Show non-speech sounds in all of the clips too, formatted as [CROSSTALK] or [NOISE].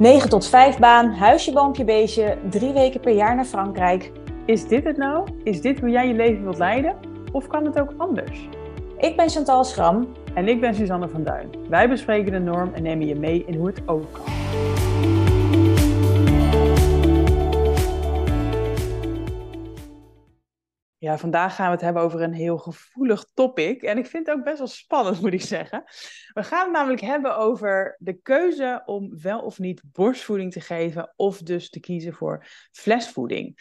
9 tot 5 baan, huisje, boompje, beestje, drie weken per jaar naar Frankrijk. Is dit het nou? Is dit hoe jij je leven wilt leiden? Of kan het ook anders? Ik ben Chantal Schram. En ik ben Suzanne van Duin. Wij bespreken de norm en nemen je mee in hoe het ook kan. Ja, vandaag gaan we het hebben over een heel gevoelig topic. En ik vind het ook best wel spannend, moet ik zeggen. We gaan het namelijk hebben over de keuze om wel of niet borstvoeding te geven, of dus te kiezen voor flesvoeding.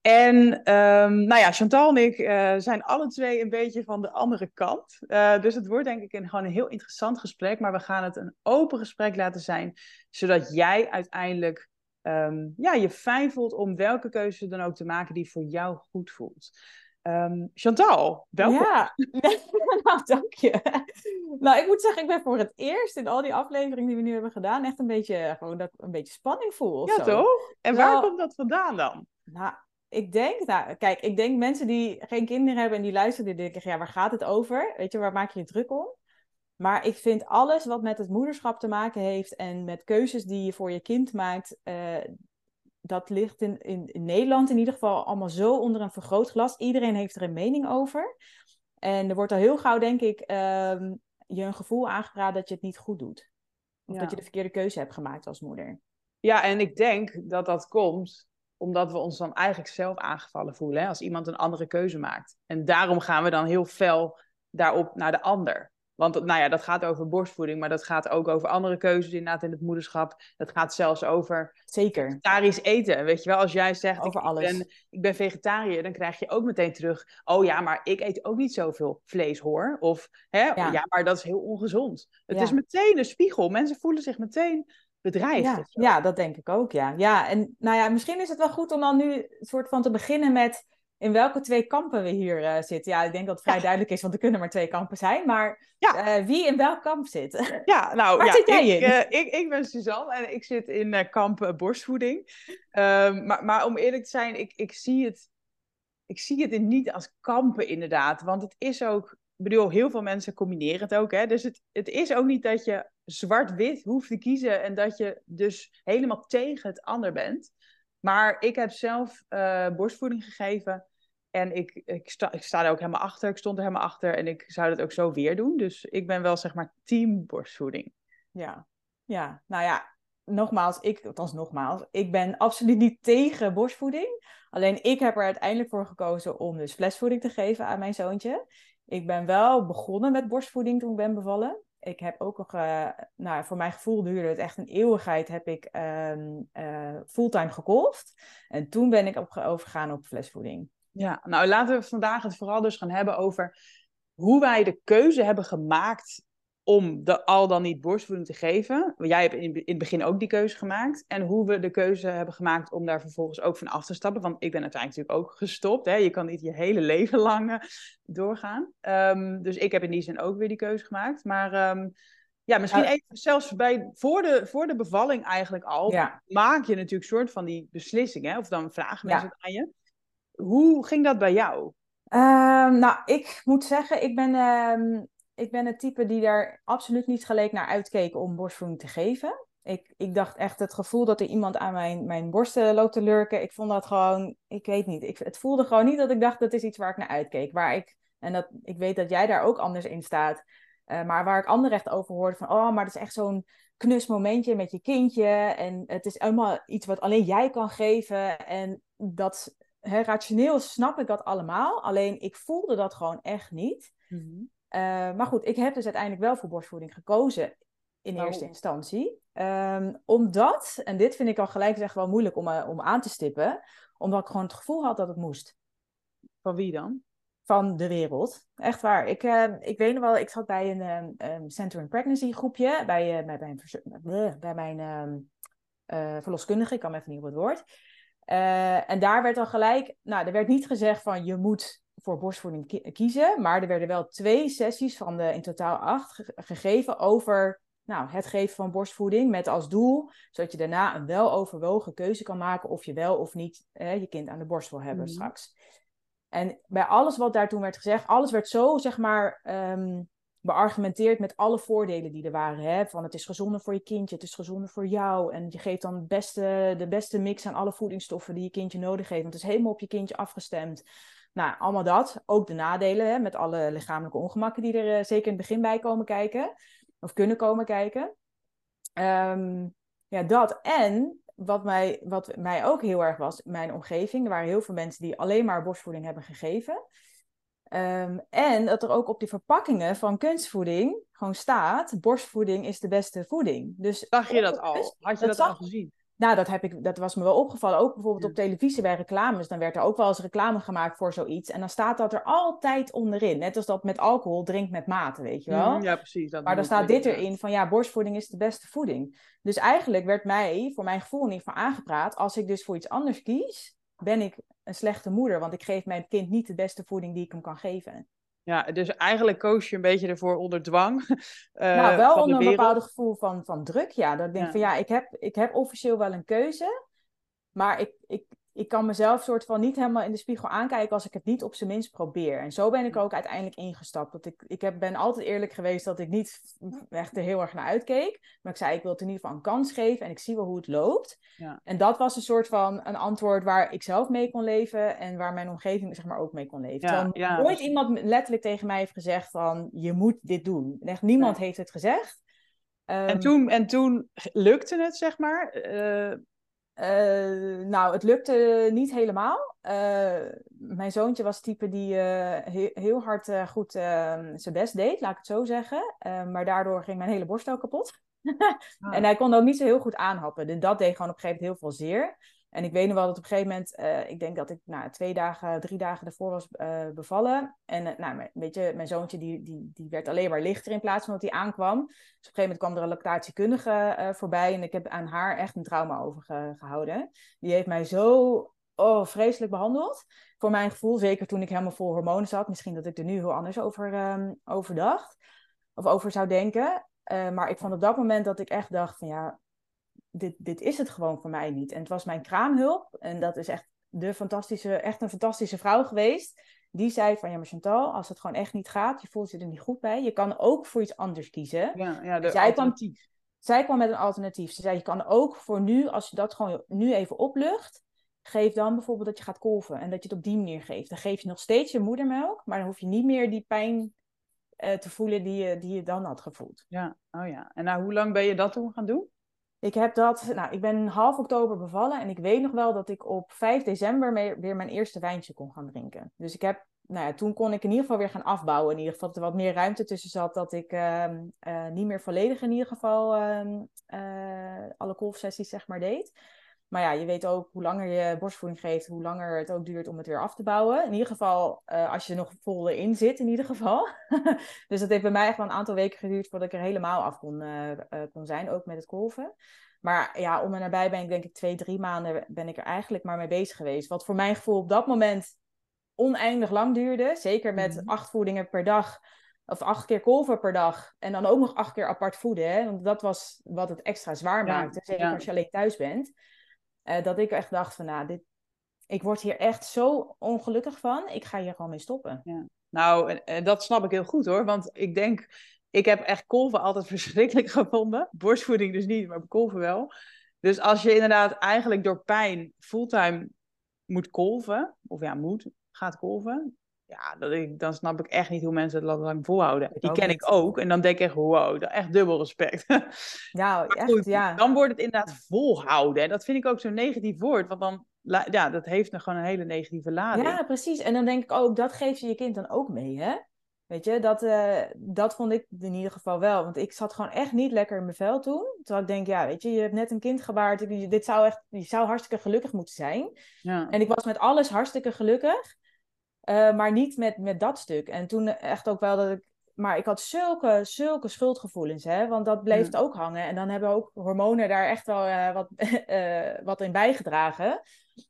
En um, nou ja, Chantal en ik uh, zijn alle twee een beetje van de andere kant. Uh, dus het wordt denk ik een, gewoon een heel interessant gesprek. Maar we gaan het een open gesprek laten zijn. Zodat jij uiteindelijk um, ja, je fijn voelt om welke keuze dan ook te maken die voor jou goed voelt. Um, Chantal, welkom. Ja, nou [LAUGHS] dank je. Nou, ik moet zeggen, ik ben voor het eerst in al die afleveringen die we nu hebben gedaan, echt een beetje, gewoon dat ik een beetje spanning voel. Ja, zo. toch? En waar komt dat vandaan dan? Nou, ik denk, nou, kijk, ik denk mensen die geen kinderen hebben en die luisteren, die denken, ja, waar gaat het over? Weet je, waar maak je je druk om? Maar ik vind alles wat met het moederschap te maken heeft en met keuzes die je voor je kind maakt, uh, dat ligt in, in, in, Nederland in ieder geval allemaal zo onder een vergrootglas. Iedereen heeft er een mening over. En er wordt al heel gauw, denk ik, uh, je een gevoel aangeraden dat je het niet goed doet. Of ja. dat je de verkeerde keuze hebt gemaakt als moeder. Ja, en ik denk dat dat komt omdat we ons dan eigenlijk zelf aangevallen voelen. Hè? Als iemand een andere keuze maakt. En daarom gaan we dan heel fel daarop naar de ander. Want nou ja, dat gaat over borstvoeding, maar dat gaat ook over andere keuzes inderdaad in het moederschap. Dat gaat zelfs over Zeker. vegetarisch eten. Weet je wel, als jij zegt over ik, alles. Ben, ik ben vegetariër, dan krijg je ook meteen terug. Oh ja, maar ik eet ook niet zoveel vlees hoor. Of hè, ja, ja maar dat is heel ongezond. Het ja. is meteen een spiegel. Mensen voelen zich meteen bedreigd. Ja, ja, dat denk ik ook, ja. Ja, en nou ja, misschien is het wel goed om dan nu een soort van te beginnen met in welke twee kampen we hier uh, zitten. Ja, ik denk dat het vrij ja. duidelijk is, want er kunnen maar twee kampen zijn. Maar ja. uh, wie in welk kamp zit? Ja, nou, Waar ja, zit jij ik, in? Uh, ik, ik ben Suzanne en ik zit in kamp borstvoeding. Um, maar, maar om eerlijk te zijn, ik, ik, zie het, ik zie het niet als kampen inderdaad. Want het is ook, ik bedoel, heel veel mensen combineren het ook. Hè? Dus het, het is ook niet dat je zwart-wit hoeft te kiezen en dat je dus helemaal tegen het ander bent. Maar ik heb zelf uh, borstvoeding gegeven. En ik, ik, sta, ik sta er ook helemaal achter. Ik stond er helemaal achter. En ik zou dat ook zo weer doen. Dus ik ben wel zeg maar team borstvoeding. Ja, ja. nou ja. Nogmaals, ik, althans nogmaals, ik ben absoluut niet tegen borstvoeding. Alleen ik heb er uiteindelijk voor gekozen om dus flesvoeding te geven aan mijn zoontje. Ik ben wel begonnen met borstvoeding toen ik ben bevallen ik heb ook nog, uh, nou, voor mijn gevoel duurde het echt een eeuwigheid, heb ik um, uh, fulltime gekolfd. En toen ben ik overgegaan op flesvoeding. Ja, nou laten we vandaag het vooral dus gaan hebben over hoe wij de keuze hebben gemaakt om de al dan niet borstvoeding te geven. Jij hebt in, in het begin ook die keuze gemaakt. En hoe we de keuze hebben gemaakt om daar vervolgens ook van af te stappen. Want ik ben uiteindelijk natuurlijk ook gestopt. Hè? Je kan niet je hele leven [LAUGHS] lang uh, doorgaan. Um, dus ik heb in die zin ook weer die keuze gemaakt. Maar um, ja, misschien even zelfs bij, voor, de, voor de bevalling eigenlijk al... Ja. maak je natuurlijk een soort van die beslissing. Hè? Of dan vragen mensen ja. aan je. Hoe ging dat bij jou? Um, nou, ik moet zeggen, ik ben ik ben het type die daar absoluut niet gelijk naar uitkeek om borstvoeding te geven. Ik, ik dacht echt het gevoel dat er iemand aan mijn, mijn borsten loopt te lurken. Ik vond dat gewoon, ik weet niet. Ik, het voelde gewoon niet dat ik dacht dat is iets waar ik naar uitkeek. Waar ik, en dat, ik weet dat jij daar ook anders in staat. Uh, maar waar ik anderen echt over hoorde van, oh, maar dat is echt zo'n knus momentje met je kindje. En het is allemaal iets wat alleen jij kan geven. En dat, rationeel snap ik dat allemaal. Alleen ik voelde dat gewoon echt niet. Uh, maar goed, ik heb dus uiteindelijk wel voor borstvoeding gekozen in Oh. eerste instantie. Um, omdat, en dit vind ik al gelijk echt wel moeilijk om, uh, om aan te stippen, omdat ik gewoon het gevoel had dat het moest. Van wie dan? Van de wereld. Echt waar. Ik, uh, ik weet nog wel, ik zat bij een um, Center in Pregnancy groepje, bij, bij, mijn, bij mijn um, verloskundige, ik kan me even niet op het woord. Uh, en daar werd al gelijk, nou, er werd niet gezegd van je moet voor borstvoeding kiezen. Maar er werden wel twee sessies van de in totaal acht ge gegeven over nou, het geven van borstvoeding. Met als doel, zodat je daarna een weloverwogen keuze kan maken of je wel of niet eh, je kind aan de borst wil hebben mm. straks. En bij alles wat daar toen werd gezegd, alles werd zo, zeg maar, um, beargumenteerd met alle voordelen die er waren. Hè? Van het is gezonder voor je kindje, het is gezonder voor jou. En je geeft dan beste, de beste mix aan alle voedingsstoffen die je kindje nodig heeft. Want het is helemaal op je kindje afgestemd. Nou, allemaal dat. Ook de nadelen, hè, met alle lichamelijke ongemakken die er zeker in het begin bij komen kijken. Of kunnen komen kijken. Ehm, ja, dat. En wat mij, wat mij ook heel erg was, mijn omgeving, er waren heel veel mensen die alleen maar borstvoeding hebben gegeven. Ehm, en dat er ook op die verpakkingen van kunstvoeding gewoon staat: borstvoeding is de beste voeding. Dus Zag je dat al? Had je dat, al gezien? Nou, dat, heb ik, dat was me wel opgevallen. Ook bijvoorbeeld op televisie bij reclames. Dan werd er ook wel eens reclame gemaakt voor zoiets. En dan staat dat er altijd onderin. Net als dat met alcohol drinkt met mate, weet je wel. Mhm, ja, precies. Dat maar dan staat dit erin van ja, borstvoeding is de beste voeding. Dus eigenlijk werd mij, voor mijn gevoel niet van aangepraat. Als ik dus voor iets anders kies, ben ik een slechte moeder. Want ik geef mijn kind niet de beste voeding die ik hem kan geven. Ja, dus eigenlijk koos je een beetje ervoor onder dwang. Uh, [LAUGHS] nou, wel onder een bepaald gevoel van, van druk, ja. Dat ik denk van ja, ik heb, ik heb officieel wel een keuze. Maar ik, ik, ik kan mezelf soort van niet helemaal in de spiegel aankijken als ik het niet op zijn minst probeer. En zo ben ik ook uiteindelijk ingestapt. Dat ik, ik heb, ben altijd eerlijk geweest dat ik niet echt er heel erg naar uitkeek. Maar ik zei, ik wil het in ieder geval een kans geven en ik zie wel hoe het loopt. Ja. En dat was een soort van een antwoord waar ik zelf mee kon leven en waar mijn omgeving zeg maar ook mee kon leven. Ja, ja, nooit iemand letterlijk tegen mij heeft gezegd van, je moet dit doen. Echt niemand heeft het gezegd. en, ehm, toen, en toen lukte het, zeg maar. Uh uh, nou, het lukte niet helemaal. Uh, mijn zoontje was type die uh, he heel hard goed ehm, zijn best deed, laat ik het zo zeggen. maar daardoor ging mijn hele borst ook kapot. [LAUGHS] ah. En hij kon ook niet zo heel goed aanhappen. Dus dat deed gewoon op een gegeven moment heel veel zeer. En ik weet nog wel dat op een gegeven moment, uh, ik denk dat ik nou, twee dagen, drie dagen ervoor was uh, bevallen. En uh, nou, weet je, mijn zoontje die, die, die werd alleen maar lichter in plaats van dat hij aankwam. Dus op een gegeven moment kwam er een lactatiekundige voorbij en ik heb aan haar echt een trauma overgehouden. Die heeft mij zo oh, vreselijk behandeld. Voor mijn gevoel, zeker toen ik helemaal vol hormonen zat. Misschien dat ik er nu heel anders over, um, over dacht. Of over zou denken. maar ik vond op dat moment dat ik echt dacht van ja, dit, dit is het gewoon voor mij niet. En het was mijn kraamhulp. En dat is echt, de fantastische, echt een fantastische vrouw geweest. Die zei van, ja maar Chantal, als het gewoon echt niet gaat, je voelt je er niet goed bij, je kan ook voor iets anders kiezen. Ja, ja de zij. Kwam, zij kwam met een alternatief. Ze zei, je kan ook voor nu, als je dat gewoon nu even oplucht, geef dan bijvoorbeeld dat je gaat kolven en dat je het op die manier geeft. Dan geef je nog steeds je moedermelk, maar dan hoef je niet meer die pijn uh, te voelen die je, die je dan had gevoeld. Ja, oh ja. En nou, hoe lang ben je dat toen gaan doen? Ik heb dat, nou, ik ben half oktober bevallen en ik weet nog wel dat ik op 5 december weer mijn eerste wijntje kon gaan drinken. Dus ik heb, nou ja, toen kon ik in ieder geval weer gaan afbouwen. In ieder geval dat er wat meer ruimte tussen zat, dat ik uh, uh, niet meer volledig in ieder geval uh, alle kolfsessies zeg maar deed. Maar ja, je weet ook hoe langer je borstvoeding geeft, hoe langer het ook duurt om het weer af te bouwen. In ieder geval, uh, als je nog vol in zit, in ieder geval. [LAUGHS] dus dat heeft bij mij echt wel een aantal weken geduurd voordat ik er helemaal af kon, uh, uh, kon zijn, ook met het kolven. Maar ja, om en nabij ben ik denk ik twee, drie maanden ben ik er eigenlijk maar mee bezig geweest. Wat voor mijn gevoel op dat moment oneindig lang duurde. Zeker met mm -hmm. acht voedingen per dag. Of acht keer kolven per dag. En dan ook nog acht keer apart voeden. Hè? Want dat was wat het extra zwaar ja, maakte. Zeker ja. als je alleen thuis bent. Uh, dat ik echt dacht van, nou, dit, ik word hier echt zo ongelukkig van. Ik ga hier gewoon mee stoppen. Ja. Nou, en, dat snap ik heel goed hoor. Want ik denk, ik heb echt kolven altijd [LAUGHS] verschrikkelijk gevonden. Borstvoeding dus niet, maar kolven wel. Dus als je inderdaad eigenlijk door pijn fulltime moet kolven, of ja, moet, gaat kolven, ja, dat ik, dan snap ik echt niet hoe mensen het lang volhouden. Ik Die ken niet. ik ook. En dan denk ik echt, wow, echt dubbel respect. [LAUGHS] Ja, echt, goed, ja. Dan wordt het inderdaad volhouden. En dat vind ik ook zo'n negatief woord. Want dan, ja, dat heeft nog gewoon een hele negatieve lading. Ja, precies. En dan denk ik ook, dat geef je je kind dan ook mee, hè? Weet je, dat, uh, dat vond ik in ieder geval wel. Want ik zat gewoon echt niet lekker in mijn vel toen. Terwijl ik denk, ja, weet je, je hebt net een kind gebaard. Dit zou echt, je zou hartstikke gelukkig moeten zijn. Ja. En ik was met alles hartstikke gelukkig. Uh, maar niet met, met dat stuk. En toen echt ook wel dat ik. Maar ik had zulke, zulke schuldgevoelens, hè? want dat bleef mm. ook hangen. En dan hebben ook hormonen daar echt wel uh, wat, uh, [LAUGHS] wat in bijgedragen.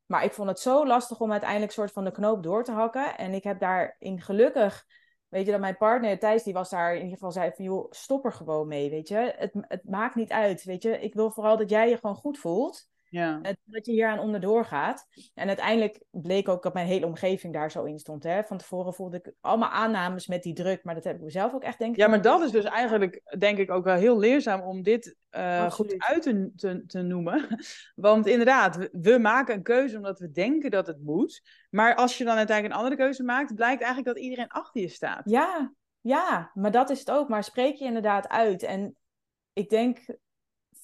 Maar ik vond het zo lastig om uiteindelijk soort van de knoop door te hakken. En ik heb daarin gelukkig, weet je, dat mijn partner Thijs, die was daar in ieder geval zei van, joh, stop er gewoon mee, weet je. Het, het maakt niet uit, weet je. Ik wil vooral dat jij je gewoon goed voelt. Ja. Dat je hier aan onderdoor gaat. En uiteindelijk bleek ook dat mijn hele omgeving daar zo in stond. Hè? Van tevoren voelde ik allemaal aannames met die druk. Maar dat heb ik mezelf ook echt denk ik... Ja, maar dat is dus eigenlijk denk ik ook wel heel leerzaam om dit uh, goed uit te, te, te, noemen. [LAUGHS] Want inderdaad, we, we, maken een keuze omdat we denken dat het moet. Maar als je dan uiteindelijk een andere keuze maakt, blijkt eigenlijk dat iedereen achter je staat. Ja, ja, maar dat is het ook. Maar spreek je inderdaad uit. En ik denk,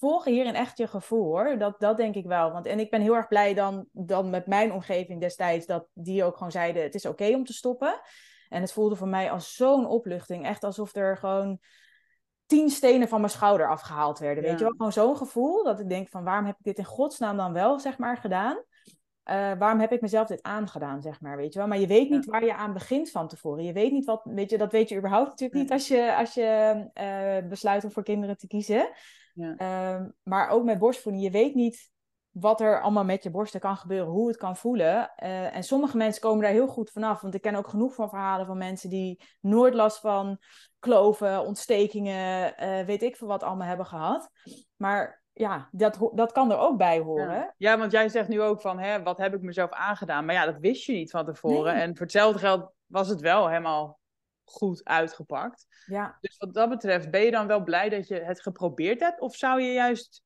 volg hierin echt je gevoel hoor. Dat, dat denk ik wel. Want, en ik ben heel erg blij dan, dan met mijn omgeving destijds, dat die ook gewoon zeiden: het is oké om te stoppen. En het voelde voor mij als zo'n opluchting. Echt alsof er gewoon tien stenen van mijn schouder afgehaald werden. Weet je wel? Gewoon zo'n gevoel dat ik denk: van waarom heb ik dit in godsnaam dan wel, zeg maar, gedaan? Uh, waarom heb ik mezelf dit aangedaan, zeg maar, weet je wel. Maar je weet niet waar je aan begint van tevoren. Je weet niet wat, weet je, dat weet je überhaupt natuurlijk niet als je, als je uh, besluit om voor kinderen te kiezen. Ja. Uh, maar ook met borstvoeding, je weet niet wat er allemaal met je borsten kan gebeuren, hoe het kan voelen. Uh, en sommige mensen komen daar heel goed vanaf, want ik ken ook genoeg van verhalen van mensen die nooit last van kloven, ontstekingen, weet ik veel wat allemaal hebben gehad. Maar ja, dat, dat kan er ook bij horen. Ja. ja, want jij zegt nu ook van, hè, wat heb ik mezelf aangedaan? Maar ja, dat wist je niet van tevoren. En voor hetzelfde geld was het wel helemaal goed uitgepakt. Ja. Dus wat dat betreft, ben je dan wel blij dat je het geprobeerd hebt? Of zou je juist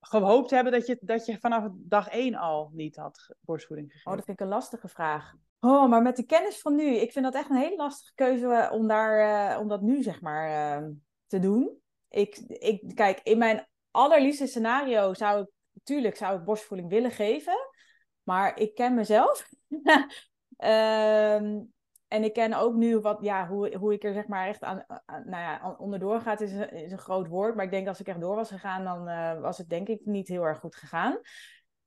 gehoopt hebben dat je, dat je vanaf dag één al niet had borstvoeding gegeven? Oh, dat vind ik een lastige vraag. Oh, maar met de kennis van nu, ik vind dat echt een hele lastige keuze eh, om, daar, uh, om dat nu zeg maar uh, te doen. Ik, ik, kijk, in mijn allerliefste scenario zou ik, natuurlijk zou ik borstvoeding willen geven. Maar ik ken mezelf. um, [LAUGHS] en ik ken ook nu wat, ja, hoe, hoe ik er zeg maar echt aan, aan nou ja, onderdoor gaat, is, is een groot woord. Maar ik denk als ik echt door was gegaan, dan uh, was het denk ik niet heel erg goed gegaan.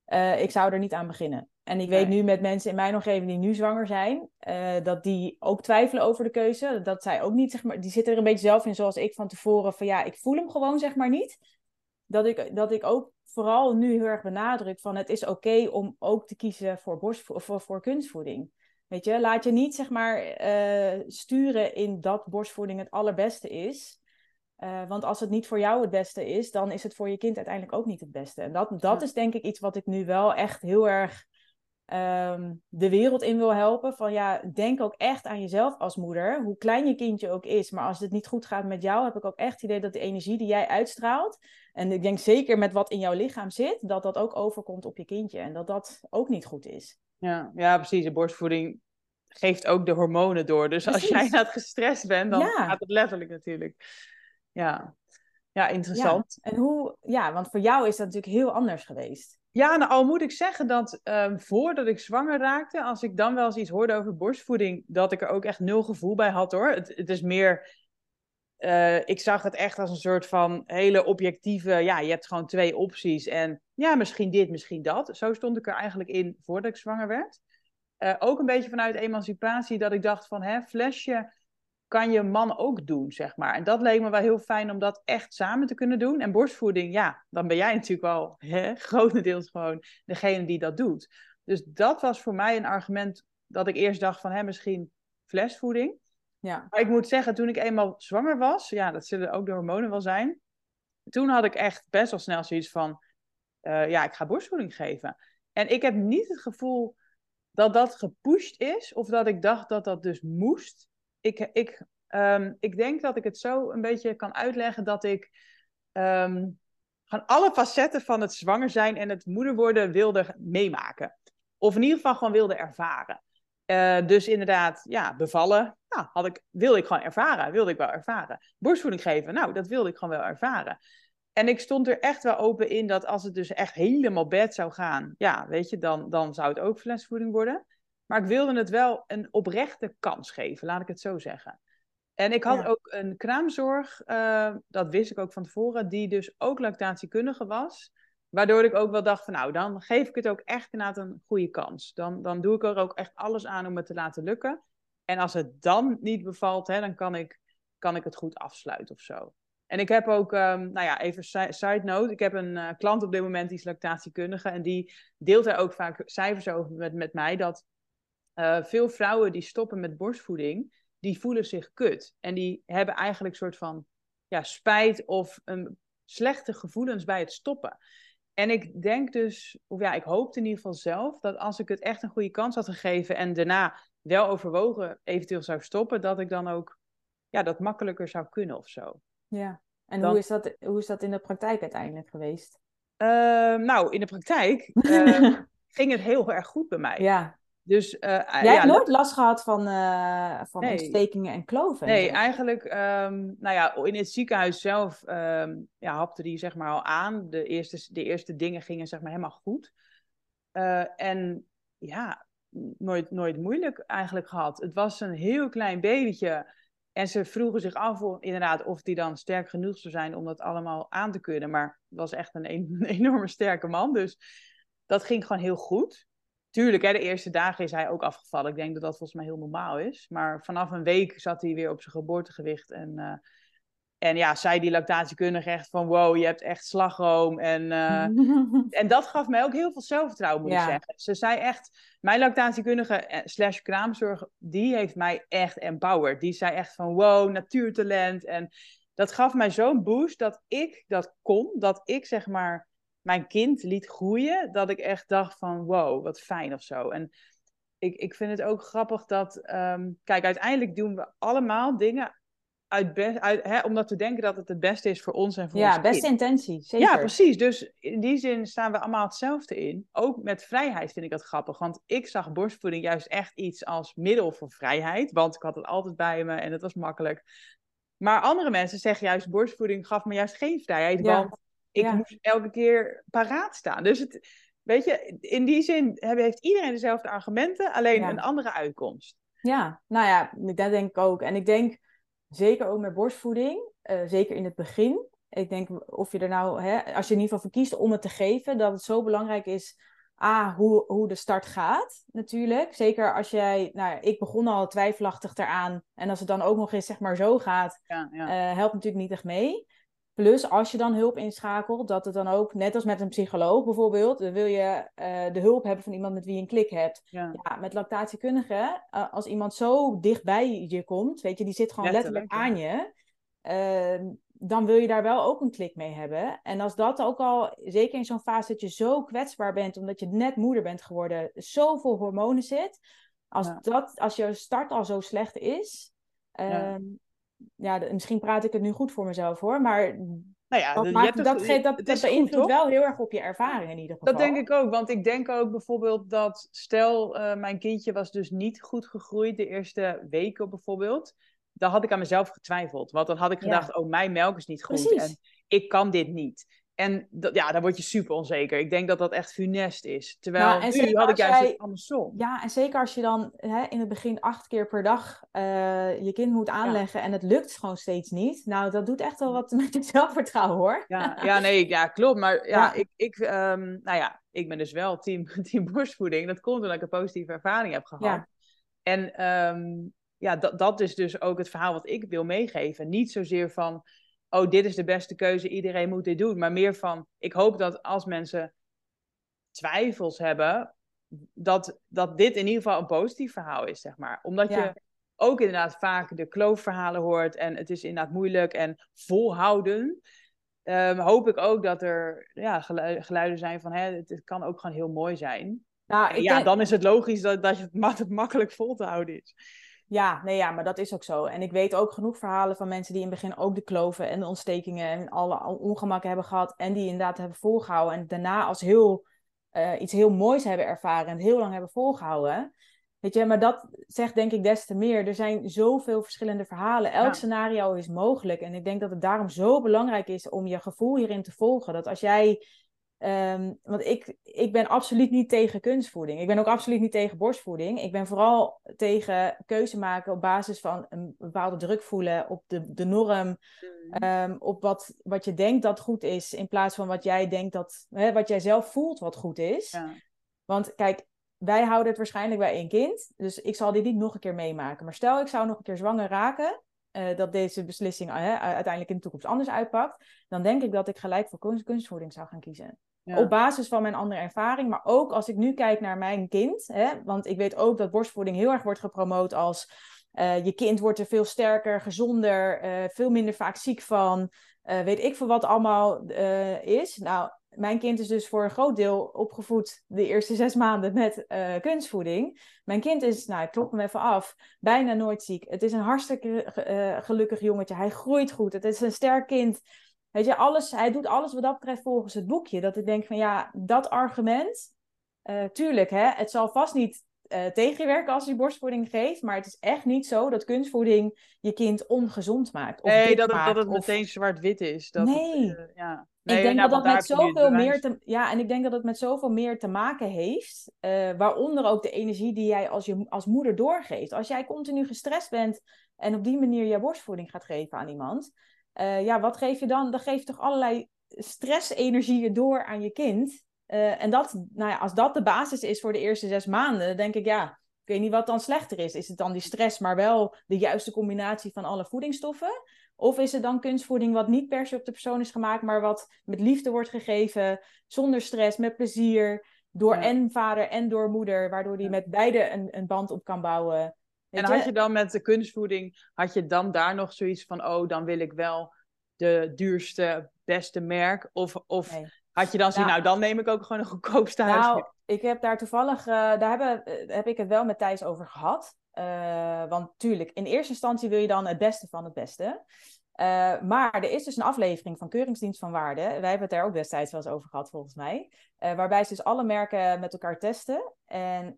Uh, ik zou er niet aan beginnen. En ik weet nu met mensen in mijn omgeving die nu zwanger zijn, uh, dat die ook twijfelen over de keuze. Dat zij ook niet, zeg maar, die zitten er een beetje zelf in zoals ik van tevoren, van ja, ik voel hem gewoon zeg maar niet dat ik, dat ik ook vooral nu heel erg benadruk van het is oké om ook te kiezen voor, borst, voor, voor kunstvoeding. Weet je, laat je niet zeg maar uh, sturen in dat borstvoeding het allerbeste is. Uh, want als het niet voor jou het beste is, dan is het voor je kind uiteindelijk ook niet het beste. En dat, dat is denk ik iets wat ik nu wel echt heel erg um, de wereld in wil helpen. Van ja, denk ook echt aan jezelf als moeder, hoe klein je kindje ook is. Maar als het niet goed gaat met jou, heb ik ook echt het idee dat de energie die jij uitstraalt, en ik denk zeker met wat in jouw lichaam zit, dat dat ook overkomt op je kindje. En dat dat ook niet goed is. Ja, ja precies. De borstvoeding geeft ook de hormonen door. Dus als jij net gestrest bent, dan gaat het letterlijk natuurlijk. Ja, ja interessant. Ja. En hoe, ja, want voor jou is dat natuurlijk heel anders geweest. Ja, nou al moet ik zeggen dat um, voordat ik zwanger raakte, als ik dan wel eens iets hoorde over borstvoeding, dat ik er ook echt nul gevoel bij had hoor. Het, het is meer, uh, ik zag het echt als een soort van hele objectieve, ja, je hebt gewoon twee opties en ja, misschien dit, misschien dat. Zo stond ik er eigenlijk in voordat ik zwanger werd. Uh, ook een beetje vanuit emancipatie dat ik dacht van, hè, flesje kan je man ook doen, zeg maar. En dat leek me wel heel fijn om dat echt samen te kunnen doen. En borstvoeding, ja, dan ben jij natuurlijk wel hè, [LAUGHS] grotendeels gewoon degene die dat doet. Dus dat was voor mij een argument dat ik eerst dacht van, hè, misschien flesvoeding. Ja. Maar ik moet zeggen, toen ik eenmaal zwanger was, ja, dat zullen ook de hormonen wel zijn. Toen had ik echt best wel snel zoiets van, uh, ja, ik ga borstvoeding geven. En ik heb niet het gevoel dat dat gepusht is, of dat ik dacht dat dat dus moest ik, ik, um, ik denk dat ik het zo een beetje kan uitleggen dat ik um, alle facetten van het zwanger zijn en het moeder worden wilde meemaken. Of in ieder geval gewoon wilde ervaren. Uh, dus inderdaad, ja, bevallen, nou, had ik, wilde ik gewoon ervaren, wilde ik wel ervaren. Borstvoeding geven, nou, dat wilde ik gewoon wel ervaren. En ik stond er echt wel open in dat als het dus echt helemaal bed zou gaan, ja, weet je, dan, dan zou het ook flesvoeding worden. Maar ik wilde het wel een oprechte kans geven, laat ik het zo zeggen. En ik had ook een kraamzorg, uh, dat wist ik ook van tevoren, die dus ook lactatiekundige was. Waardoor ik ook wel dacht van nou, dan geef ik het ook echt inderdaad een goede kans. Dan, dan doe ik er ook echt alles aan om het te laten lukken. En als het dan niet bevalt, hè, dan kan ik, kan ik het goed afsluiten of zo. En ik heb ook, um, nou ja, even side note. Ik heb een uh, klant op dit moment die is lactatiekundige. En die deelt er ook vaak cijfers over met, met mij. Dat uh, veel vrouwen die stoppen met borstvoeding, die voelen zich kut. En die hebben eigenlijk een soort van ja, spijt of een slechte gevoelens bij het stoppen. En ik denk dus, of ja, ik hoopte in ieder geval zelf dat als ik het echt een goede kans had gegeven en daarna wel overwogen eventueel zou stoppen, dat ik dan ook ja, dat makkelijker zou kunnen of zo. Ja, en hoe, is dat, hoe is dat in de praktijk uiteindelijk geweest? Ehm, nou, in de praktijk [LAUGHS] ehm, ging het heel erg goed bij mij. Ja. Dus, uh, Jij ja, hebt nooit last gehad van, uh, van ontstekingen en kloven? Nee, eigenlijk, um, nou ja, in het ziekenhuis zelf um, ja, hapte die zeg maar al aan. De eerste, de eerste dingen gingen zeg maar helemaal goed. Uh, en ja, nooit, nooit moeilijk eigenlijk gehad. Het was een heel klein babytje. En ze vroegen zich af of, inderdaad of die dan sterk genoeg zou zijn om dat allemaal aan te kunnen. Maar het was echt een, [LAUGHS] een enorme sterke man. Dus dat ging gewoon heel goed. Tuurlijk, hè, de eerste dagen is hij ook afgevallen. Ik denk dat dat volgens mij heel normaal is. Maar vanaf een week zat hij weer op zijn geboortegewicht. En, uh, en ja, zei die lactatiekundige echt van... wow, je hebt echt slagroom. En, uh, [LAUGHS] en dat gaf mij ook heel veel zelfvertrouwen, moet ja. ik zeggen. Ze zei echt... Mijn lactatiekundige eh, slash kraamzorg... die heeft mij echt empowered. Die zei echt van wow, natuurtalent. En dat gaf mij zo'n boost dat ik dat kon. Dat ik zeg maar mijn kind liet groeien, dat ik echt dacht van wow, wat fijn of zo. En ik, ik vind het ook grappig dat, um, kijk, uiteindelijk doen we allemaal dingen uit best, uit, hè, omdat we denken dat het het beste is voor ons en voor ja, ons Ja, beste intentie, zeker. Ja, precies. Dus in die zin staan we allemaal hetzelfde in. Ook met vrijheid vind ik dat grappig, want ik zag borstvoeding juist echt iets als middel voor vrijheid, want ik had het altijd bij me en het was makkelijk. Maar andere mensen zeggen juist, borstvoeding gaf me juist geen vrijheid, ja. want ik moest elke keer paraat staan. Dus het, weet je, in die zin heeft iedereen dezelfde argumenten, alleen ja. een andere uitkomst. Ja, nou ja, dat denk ik ook. En ik denk zeker ook met borstvoeding, uh, zeker in het begin. Ik denk of je er nou, hè, als je in ieder geval verkiest om het te geven, dat het zo belangrijk is. A, hoe, hoe de start gaat, natuurlijk. Zeker als jij, nou, ik begon al twijfelachtig eraan. En als het dan ook nog eens, zeg maar, zo gaat, ja, ja. Uh, helpt natuurlijk niet echt mee. Plus, als je dan hulp inschakelt, dat het dan ook, net als met een psycholoog bijvoorbeeld, dan wil je uh, de hulp hebben van iemand met wie je een klik hebt. Ja, ja met lactatiekundigen, uh, als iemand zo dichtbij je komt, weet je, die zit gewoon letterlijk, letterlijk aan je, uh, dan wil je daar wel ook een klik mee hebben. En als dat ook al, zeker in zo'n fase dat je zo kwetsbaar bent, omdat je net moeder bent geworden, zoveel hormonen zit, als, ja. dat, als je start al zo slecht is, ja ja, misschien praat ik het nu goed voor mezelf hoor, maar nou ja, dat, maakt, dat, dat, dat beïnvloedt wel heel erg op je ervaring in ieder geval. Dat denk ik ook, want ik denk ook bijvoorbeeld dat, stel uh, mijn kindje was dus niet goed gegroeid de eerste weken bijvoorbeeld, dan had ik aan mezelf getwijfeld. Want dan had ik gedacht, ja. oh mijn melk is niet goed Precies. en ik kan dit niet. En dat, ja, dan word je super onzeker. Ik denk dat dat echt funest is. Terwijl nou, en nu had ik juist jij, het andersom. Ja, en zeker als je dan hè, in het begin acht keer per dag uh, je kind moet aanleggen ja. en het lukt gewoon steeds niet. Nou, dat doet echt wel wat met je zelfvertrouwen hoor. Ja, ja nee, ja, klopt. Maar [LAUGHS] ja, ja. ik, ik, um, nou ja, ik ben dus wel team, [LAUGHS] team borstvoeding. Dat komt omdat ik een positieve ervaring heb gehad. En um, ja, dat, dat is dus ook het verhaal wat ik wil meegeven. Niet zozeer van oh, dit is de beste keuze, iedereen moet dit doen. Maar meer van, ik hoop dat als mensen twijfels hebben, dat, dat dit in ieder geval een positief verhaal is, zeg maar. Omdat Ja. je ook inderdaad vaak de kloofverhalen hoort en het is inderdaad moeilijk en volhouden. Ehm, hoop ik ook dat er ja, gelu- geluiden zijn van, hè, het, kan ook gewoon heel mooi zijn. Nou, ik ja, denk- dan is het logisch dat, dat ma- het makkelijk vol te houden is. Ja, nee, ja, maar dat is ook zo. En ik weet ook genoeg verhalen van mensen die in het begin ook de kloven en de ontstekingen en alle ongemakken hebben gehad. En die inderdaad hebben volgehouden. En daarna als heel, eh, iets heel moois hebben ervaren en heel lang hebben volgehouden. Weet je, maar dat zegt denk ik des te meer. Er zijn zoveel verschillende verhalen. Elk Ja. scenario is mogelijk. En ik denk dat het daarom zo belangrijk is om je gevoel hierin te volgen. Dat als jij Ehm, want ik, ik ben absoluut niet tegen kunstvoeding. Ik ben ook absoluut niet tegen borstvoeding. Ik ben vooral tegen keuze maken op basis van een bepaalde druk voelen op de, de norm. ehm, op wat, wat je denkt dat goed is, in plaats van wat jij denkt dat, hè, wat jij zelf voelt wat goed is. Ja. Want kijk, wij houden het waarschijnlijk bij één kind. Dus ik zal dit niet nog een keer meemaken. Maar stel, ik zou nog een keer zwanger raken. eh, dat deze beslissing eh, uiteindelijk in de toekomst anders uitpakt. Dan denk ik dat ik gelijk voor kunst, kunstvoeding zou gaan kiezen. Op basis van mijn andere ervaring. Maar ook als ik nu kijk naar mijn kind. Hè, want ik weet ook dat borstvoeding heel erg wordt gepromoot als. eh, je kind wordt er veel sterker, gezonder, eh, veel minder vaak ziek van. eh, weet ik veel wat allemaal is. Nou, mijn kind is dus voor een groot deel opgevoed de eerste zes maanden met kunstvoeding. Mijn kind is, nou ik klop hem even af, bijna nooit ziek. Het is een hartstikke gelukkig jongetje. Hij groeit goed. Het is een sterk kind. Weet je, alles, hij doet alles wat dat betreft volgens het boekje. Dat ik denk van ja, dat argument, uh, tuurlijk, hè, het zal vast niet uh, tegenwerken als je borstvoeding geeft. Maar het is echt niet zo dat kunstvoeding je kind ongezond maakt. Of nee, dat het, dat het meteen zwart-wit is. Dat nee. Het, uh, ja. nee. Ik denk nou, dat dat met zoveel meer te, ja, en ik denk dat het met zoveel meer te maken heeft. Uh, waaronder ook de energie die jij als, je, als moeder doorgeeft. Als jij continu gestrest bent en op die manier je borstvoeding gaat geven aan iemand. Ja, wat geef je dan? Dan geef je toch allerlei stressenergieën door aan je kind. Uh, en dat, nou ja, als dat de basis is voor de eerste zes maanden, dan denk ik, ja, ik weet niet wat dan slechter is. Is het dan die stress, maar wel de juiste combinatie van alle voedingsstoffen? Of is het dan kunstvoeding wat niet per se op de persoon is gemaakt, maar wat met liefde wordt gegeven, zonder stress, met plezier, door en vader en door moeder, waardoor die met beide een, een band op kan bouwen. En had je dan met de kunstvoeding, had je dan daar nog zoiets van, oh, dan wil ik wel de duurste, beste merk? Of, of nee. Had je dan zien, nou, dan neem ik ook gewoon een goedkoopste huis. Nou, ik heb daar toevallig, uh, daar hebben, uh, heb ik het wel met Thijs over gehad. Uh, want tuurlijk, in eerste instantie wil je dan het beste van het beste. Maar er is dus een aflevering van Keuringsdienst van Waarde. Wij hebben het daar ook destijds wel eens over gehad, volgens mij. waarbij ze dus alle merken met elkaar testen. En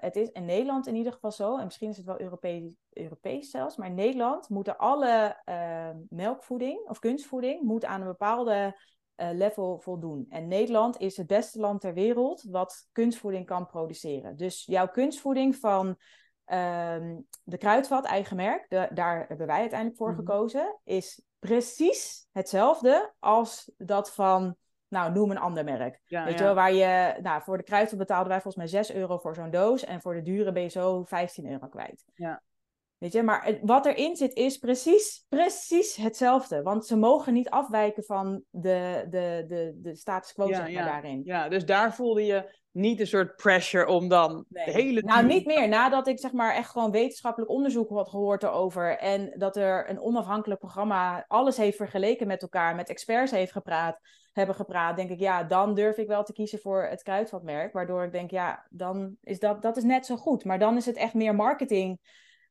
het is in Nederland in ieder geval zo, en misschien is het wel Europees, Europees zelfs, maar in Nederland moeten alle melkvoeding of kunstvoeding moet aan een bepaalde level voldoen. En Nederland is het beste land ter wereld wat kunstvoeding kan produceren. Dus jouw kunstvoeding van uh, de Kruidvat, eigen merk, de, daar hebben wij uiteindelijk voor mm -hmm. gekozen, is precies hetzelfde als dat van, nou noem een ander merk. Ja, Weet ja. je wel, waar je, nou voor de Kruidvat betaalden wij volgens mij 6 euro voor zo'n doos en voor de dure ben je zo 15 euro kwijt. Ja. Weet je, maar wat erin zit is precies, precies hetzelfde. Want ze mogen niet afwijken van de, de, de, de status quo ja, zeg maar, ja. daarin. Ja, dus daar voelde je niet een soort pressure om dan Nee. de hele... Nou, niet meer. Nadat ik zeg maar echt gewoon wetenschappelijk onderzoek had gehoord erover. En dat er een onafhankelijk programma alles heeft vergeleken met elkaar. Met experts heeft gepraat, hebben gepraat. Denk ik, ja, dan durf ik wel te kiezen voor het kruidvatmerk. Waardoor ik denk, ja, dan is dat, dat is net zo goed. Maar dan is het echt meer marketing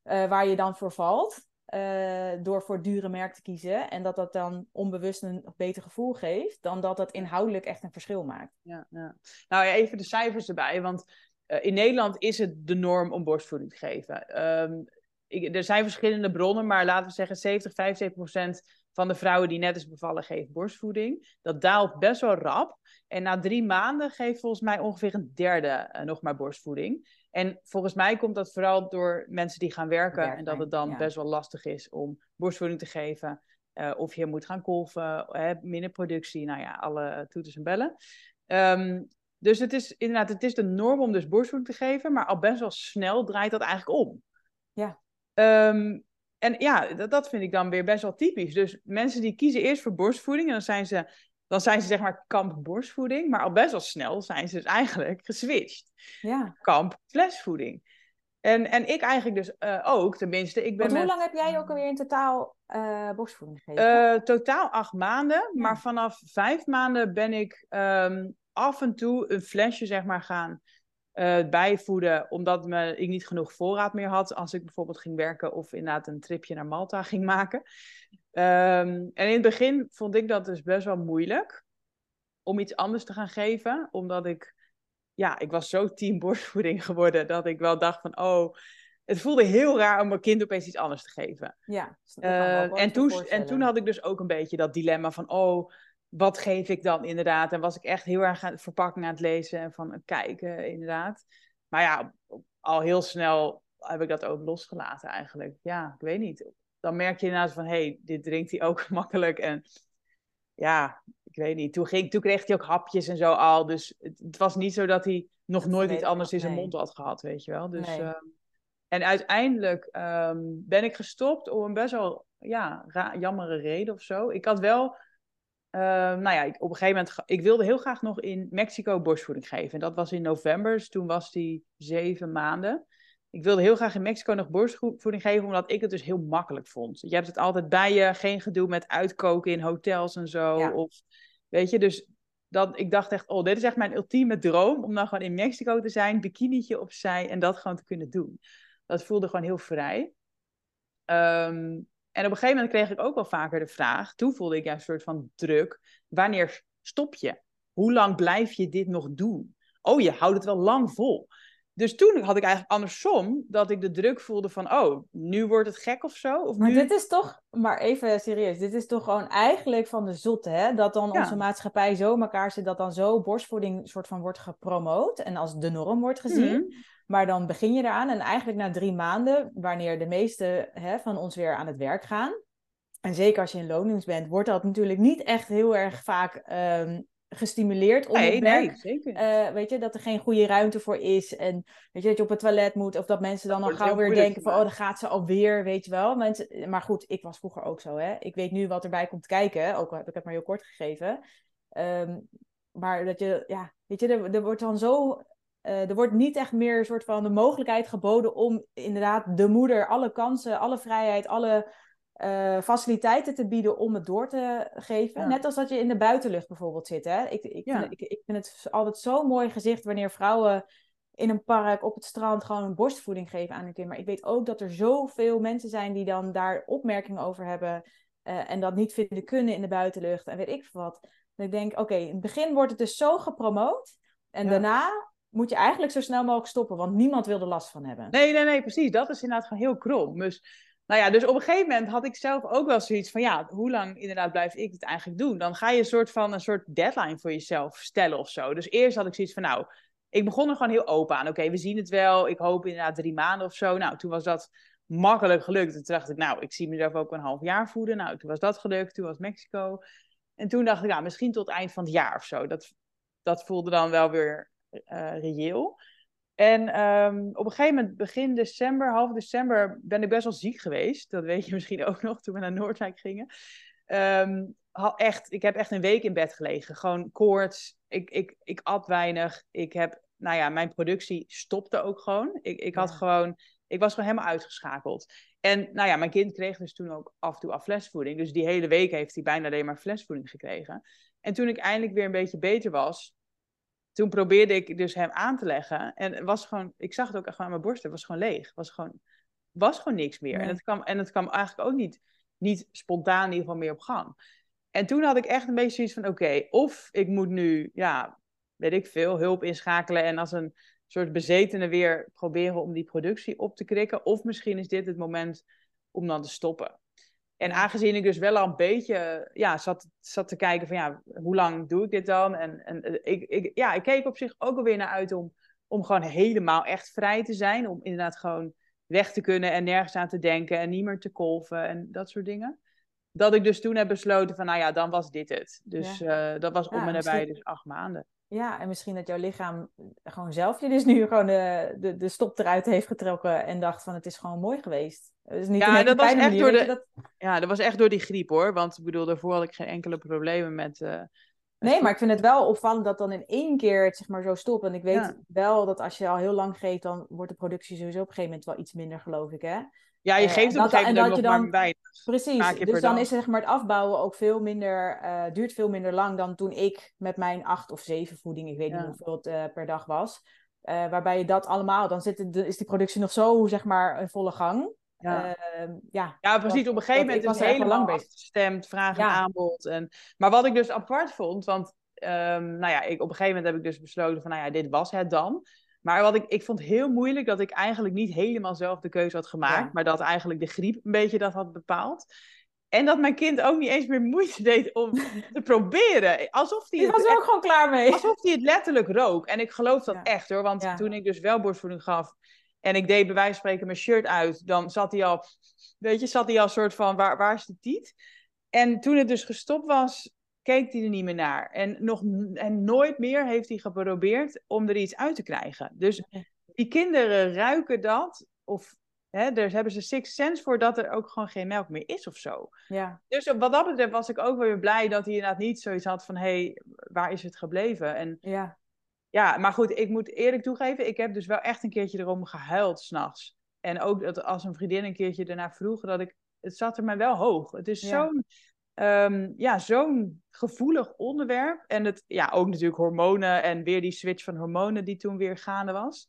uh, waar je dan voor valt. Uh, door voor dure merk te kiezen. En dat dat dan onbewust een beter gevoel geeft. Dan dat dat inhoudelijk echt een verschil maakt. Ja, ja. Nou even de cijfers erbij. Want uh, in Nederland is het de norm om borstvoeding te geven. Um, ik, er zijn verschillende bronnen, maar laten we zeggen 70, 75 procent van de vrouwen die net is bevallen geeft borstvoeding. Dat daalt best wel rap. En na drie maanden geeft volgens mij ongeveer een derde uh, nog maar borstvoeding. En volgens mij komt dat vooral door mensen die gaan werken. Werk, en dat het dan ja. best wel lastig is om borstvoeding te geven. Uh, of je moet gaan kolven, hè, minder productie. Nou ja, alle toeters en bellen. Um, dus het is inderdaad, het is de norm om dus borstvoeding te geven. Maar al best wel snel draait dat eigenlijk om. Ja. Um, en ja, dat, dat vind ik dan weer best wel typisch. Dus mensen die kiezen eerst voor borstvoeding. En dan zijn ze dan zijn ze zeg maar kamp borstvoeding, maar al best wel snel zijn ze dus eigenlijk geswitcht. Ja. Kamp flesvoeding. En, en ik eigenlijk dus uh, ook, tenminste. Ik ben Want hoe met, lang heb jij ook alweer in totaal uh, borstvoeding gegeven? Uh, totaal acht maanden, ja. maar vanaf vijf maanden ben ik um, af en toe een flesje zeg maar gaan bijvoeden, omdat me, ik niet genoeg voorraad meer had als ik bijvoorbeeld ging werken of inderdaad een tripje naar Malta ging maken. Um, en in het begin vond ik dat dus best wel moeilijk om iets anders te gaan geven, omdat ik, ja, ik was zo team borstvoeding [LAUGHS] geworden dat ik wel dacht van, oh, het voelde heel raar om mijn kind opeens iets anders te geven. Ja, uh, en, toen, en toen had ik dus ook een beetje dat dilemma van, oh, wat geef ik dan inderdaad? En was ik echt heel erg aan het verpakken aan het lezen en van het kijken, inderdaad. Maar ja, al heel snel heb ik dat ook losgelaten eigenlijk. Ja, ik weet niet. Dan merk je inderdaad van, hé, hey, dit drinkt hij ook [LAUGHS] makkelijk. En ja, ik weet niet. Toen, ging, toen kreeg hij ook hapjes en zo al. Dus het, het was niet zo dat hij nog dat nooit iets anders in zijn nee. mond had gehad, weet je wel. Dus, nee. uh, en uiteindelijk um, ben ik gestopt om een best wel, ja, jammere reden of zo. Ik had wel Uh, nou ja, ik, op een gegeven moment, ik wilde heel graag nog in Mexico borstvoeding geven. En dat was in november, dus toen was die zeven maanden. Ik wilde heel graag in Mexico nog borstvoeding geven, omdat ik het dus heel makkelijk vond. Je hebt het altijd bij je, geen gedoe met uitkoken in hotels en zo. Ja. Of, weet je, dus dat ik dacht echt, oh, dit is echt mijn ultieme droom. Om dan gewoon in Mexico te zijn, bikinietje opzij en dat gewoon te kunnen doen. Dat voelde gewoon heel vrij. Ehm, en op een gegeven moment kreeg ik ook wel vaker de vraag, toen voelde ik ja, een soort van druk, wanneer stop je? Hoe lang blijf je dit nog doen? Oh, je houdt het wel lang vol. Dus toen had ik eigenlijk andersom, dat ik de druk voelde van, oh, nu wordt het gek of zo. Of maar nu... dit is toch, maar even serieus, dit is toch gewoon eigenlijk van de zotte, hè? Dat dan onze maatschappij zo in elkaar zit, dat dan zo borstvoeding soort van wordt gepromoot en als de norm wordt gezien. Mhm. Maar dan begin je eraan en eigenlijk na drie maanden, wanneer de meeste hè, van ons weer aan het werk gaan, en zeker als je in lonings bent, wordt dat natuurlijk niet echt heel erg vaak ehm, gestimuleerd om nee, werk. Nee, zeker. Uh, weet je, dat er geen goede ruimte voor is. En weet je, dat je op het toilet moet. Of dat mensen dan nog gauw weer denken van... Oh, dan gaat ze alweer, weet je wel. Mensen, maar goed, ik was vroeger ook zo, hè. Ik weet nu wat erbij komt kijken. Ook al heb ik het maar heel kort gegeven. Ehm, maar dat je, ja, weet je, er, er wordt dan zo... Uh, er wordt niet echt meer een soort van de mogelijkheid geboden om inderdaad de moeder alle kansen, alle vrijheid, alle uh, faciliteiten te bieden om het door te geven. Net als dat je in de buitenlucht bijvoorbeeld zit. Hè? Ik, ik, vind, ik, ik vind het altijd zo'n mooi gezicht wanneer vrouwen in een park op het strand gewoon een borstvoeding geven aan hun kind. Maar ik weet ook dat er zoveel mensen zijn die dan daar opmerkingen over hebben. Uh, en dat niet vinden kunnen in de buitenlucht en weet ik wat. Dan ik denk, oké, in het begin wordt het dus zo gepromoot. En daarna moet je eigenlijk zo snel mogelijk stoppen, want niemand wil er last van hebben. Nee, nee, nee, precies. Dat is inderdaad gewoon heel krom. Dus nou ja, dus op een gegeven moment had ik zelf ook wel zoiets van, ja, hoe lang inderdaad blijf ik het eigenlijk doen? Dan ga je een soort van een soort deadline voor jezelf stellen of zo. Dus eerst had ik zoiets van, nou, ik begon er gewoon heel open aan. Oké, we zien het wel. Ik hoop inderdaad drie maanden of zo. Nou, toen was dat makkelijk gelukt. En toen dacht ik, nou, ik zie mezelf ook een half jaar voeden. Nou, toen was dat gelukt. Toen was Mexico. En toen dacht ik, nou, misschien tot eind van het jaar of zo. Dat, dat voelde dan wel weer uh, reëel. En ehm, op een gegeven moment, begin december, half december, ben ik best wel ziek geweest. Dat weet je [LAUGHS] misschien ook nog toen we naar Noordwijk gingen. Um, echt, ik heb echt een week in bed gelegen. Gewoon koorts. Ik, ik, ik at weinig. Ik heb, nou ja, mijn productie stopte ook gewoon. Ik, ik had gewoon, ik was gewoon helemaal uitgeschakeld. En nou ja, mijn kind kreeg dus toen ook af en toe af flesvoeding. Dus die hele week heeft hij bijna alleen maar flesvoeding gekregen. En toen ik eindelijk weer een beetje beter was, toen probeerde ik dus hem aan te leggen. En het was gewoon, ik zag het ook echt aan mijn borst, het was gewoon leeg. Het was gewoon, was gewoon niks meer. En, het kwam, en het kwam eigenlijk ook niet, niet spontaan in ieder geval meer op gang. En toen had ik echt een beetje zoiets van, oké, of ik moet nu, ja, weet ik veel, hulp inschakelen en als een soort bezetene weer proberen om die productie op te krikken. Of misschien is dit het moment om dan te stoppen. En aangezien ik dus wel al een beetje ja, zat, zat te kijken van ja, hoe lang doe ik dit dan? En, en eh, ik, ik, ja, ik keek op zich ook alweer naar uit om, om gewoon helemaal echt vrij te zijn. Om inderdaad gewoon weg te kunnen en nergens aan te denken en niet meer te kolven en dat soort dingen. Dat ik dus toen heb besloten van nou ja, dan was dit het. Dus eh, dat was om en nabij dus acht maanden. Ja, en misschien dat jouw lichaam gewoon zelf je dus nu gewoon de, de, de stop eruit heeft getrokken en dacht van het is gewoon mooi geweest. Dus niet ja, dat was echt door de, dat... ja, dat was echt door die griep hoor. Want ik bedoel, daarvoor had ik geen enkele problemen met. Uh, nee, maar ik vind het wel opvallend dat dan in één keer het zeg maar zo stopt. En ik weet wel dat als je al heel lang geeft, dan wordt de productie sowieso op een gegeven moment wel iets minder, geloof ik. Hè? Ja, je eh, geeft op een gegeven moment nog maar weinig. Precies, dus dan is zeg maar, het afbouwen ook veel minder, uh, duurt veel minder lang dan toen ik met mijn acht of zeven voeding, ik weet niet hoeveel het per dag was. waarbij je dat allemaal, dan zit het, is die productie nog zo zeg maar in volle gang. Ja. Uh, ja, ja, precies. op een gegeven moment was het helemaal lang gestemd, vraag en aanbod. En, maar wat ik dus apart vond, want um, nou ja, ik, op een gegeven moment heb ik dus besloten van, nou ja, dit was het dan. Maar wat ik, ik vond heel moeilijk dat ik eigenlijk niet helemaal zelf de keuze had gemaakt, maar dat eigenlijk de griep een beetje dat had bepaald. En dat mijn kind ook niet eens meer moeite deed om [LAUGHS] te proberen. Alsof hij. Was ook gewoon klaar mee. Alsof hij het letterlijk rook. En ik geloof dat echt hoor. Want toen ik dus wel borstvoeding gaf, en ik deed bij wijze van spreken mijn shirt uit. Dan zat hij al, weet je, zat hij al soort van, waar, waar is de tiet? En toen het dus gestopt was, keek hij er niet meer naar. En, nog, en nooit meer heeft hij geprobeerd om er iets uit te krijgen. Dus die kinderen ruiken dat, of hè, daar hebben ze six sense voor dat er ook gewoon geen melk meer is of zo. Ja. Dus wat dat betreft was ik ook wel weer blij dat hij inderdaad niet zoiets had van, hé, hey, waar is het gebleven? En ja. Ja, maar goed, ik moet eerlijk toegeven, ik heb dus wel echt een keertje erom gehuild s'nachts. En ook dat als een vriendin een keertje daarna vroeg, dat ik, het zat er mij wel hoog. Het is zo'n ehm, ja, zo'n gevoelig onderwerp. En het, ja, ook natuurlijk hormonen en weer die switch van hormonen die toen weer gaande was.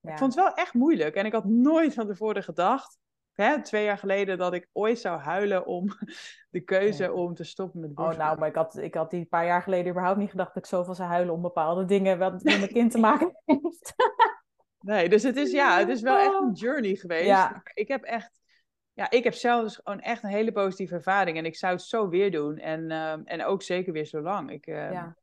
Ik vond het wel echt moeilijk. En ik had nooit van tevoren gedacht, hè, twee jaar geleden, dat ik ooit zou huilen om [LAUGHS] de keuze om te stoppen met borstvoeding. Oh, nou, maar ik had, ik had die paar jaar geleden überhaupt niet gedacht dat ik zoveel zou huilen om bepaalde dingen wat met mijn kind te [LAUGHS] maken heeft. nee, dus het is, ja, het is wel echt [LAUGHS] een journey geweest. Ja. Ik heb echt ja, ik heb zelf dus gewoon echt een hele positieve ervaring. En ik zou het zo weer doen. En, uh, en ook zeker weer zo lang. Ik, uh, ja.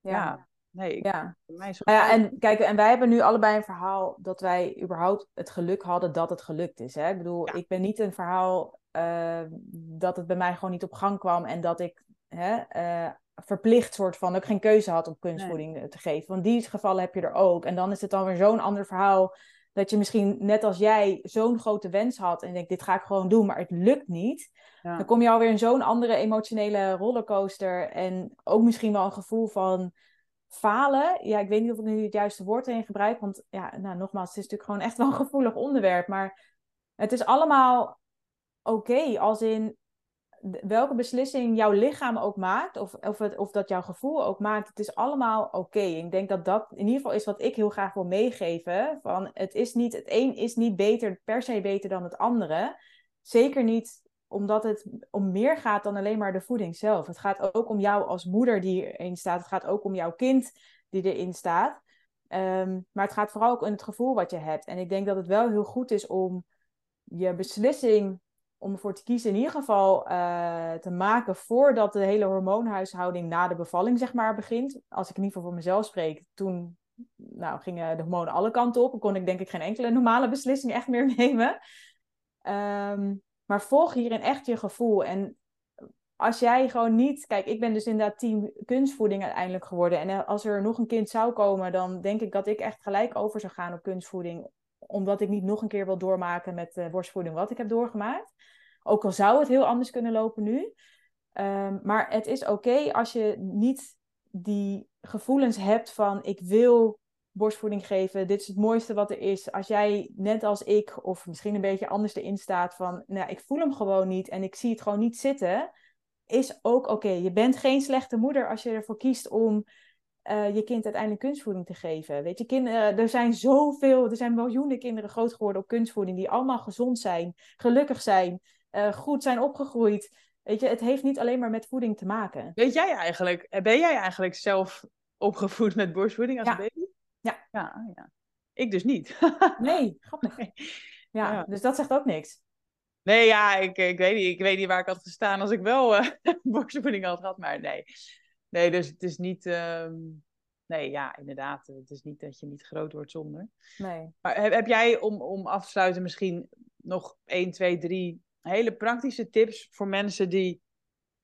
ja. Nee, ik, ja. Mij is nou ja, en kijk, en wij hebben nu allebei een verhaal dat wij überhaupt het geluk hadden dat het gelukt is. Hè? Ik bedoel, ik ben niet een verhaal uh, dat het bij mij gewoon niet op gang kwam en dat ik hè, uh, verplicht soort van ook geen keuze had om kunstvoeding te geven. Want die gevallen heb je er ook. En dan is het dan weer zo'n ander verhaal dat je misschien net als jij zo'n grote wens had en denkt, dit ga ik gewoon doen, maar het lukt niet. Dan kom je alweer in zo'n andere emotionele rollercoaster en ook misschien wel een gevoel van falen. Ja, ik weet niet of ik nu het juiste woord erin gebruik, want ja, nou, nogmaals, het is natuurlijk gewoon echt wel een gevoelig onderwerp, maar het is allemaal oké, als in welke beslissing jouw lichaam ook maakt, of, of, of dat jouw gevoel ook maakt, het is allemaal oké. Ik denk dat dat in ieder geval is wat ik heel graag wil meegeven. Van het, is niet, het een is niet beter, per se beter dan het andere. Zeker niet omdat het om meer gaat dan alleen maar de voeding zelf. Het gaat ook om jou als moeder die erin staat. Het gaat ook om jouw kind die erin staat. Ehm, maar het gaat vooral ook om het gevoel wat je hebt. En ik denk dat het wel heel goed is om je beslissing om ervoor te kiezen in ieder geval uh, te maken voordat de hele hormoonhuishouding na de bevalling zeg maar begint. Als ik in ieder geval voor mezelf spreek, toen nou, gingen de hormonen alle kanten op. En kon ik denk ik geen enkele normale beslissing echt meer [LAUGHS] nemen. Um, maar volg hierin echt je gevoel. En als jij gewoon niet... Kijk, ik ben dus inderdaad team kunstvoeding uiteindelijk geworden. En als er nog een kind zou komen, dan denk ik dat ik echt gelijk over zou gaan op kunstvoeding omdat ik niet nog een keer wil doormaken met de borstvoeding wat ik heb doorgemaakt. Ook al zou het heel anders kunnen lopen nu. Um, maar het is oké als je niet die gevoelens hebt van ik wil borstvoeding geven, dit is het mooiste wat er is. Als jij net als ik, of misschien een beetje anders erin staat van, nou, ik voel hem gewoon niet en ik zie het gewoon niet zitten, is ook oké. Je bent geen slechte moeder als je ervoor kiest om uh, je kind uiteindelijk kunstvoeding te geven. Weet je, kinderen, er zijn zoveel, er zijn miljoenen kinderen groot geworden op kunstvoeding die allemaal gezond zijn, gelukkig zijn, uh, goed zijn opgegroeid. Weet je, het heeft niet alleen maar met voeding te maken. Weet jij eigenlijk, eh, ben jij eigenlijk zelf opgevoed met borstvoeding als baby? Ja. ja. Ja, Ik dus niet. [LAUGHS] nee, grappig. Ja, ja, dus dat zegt ook niks. Nee, ja, ik, ik, weet niet, ik weet niet waar ik had gestaan als ik wel uh, [LAUGHS] borstvoeding had gehad, maar nee. Nee, dus het is niet. Ehm, nee, ja, inderdaad. Het is niet dat je niet groot wordt zonder. Nee. Maar heb, heb jij om, om af te sluiten misschien nog 1, 2, 3 hele praktische tips voor mensen die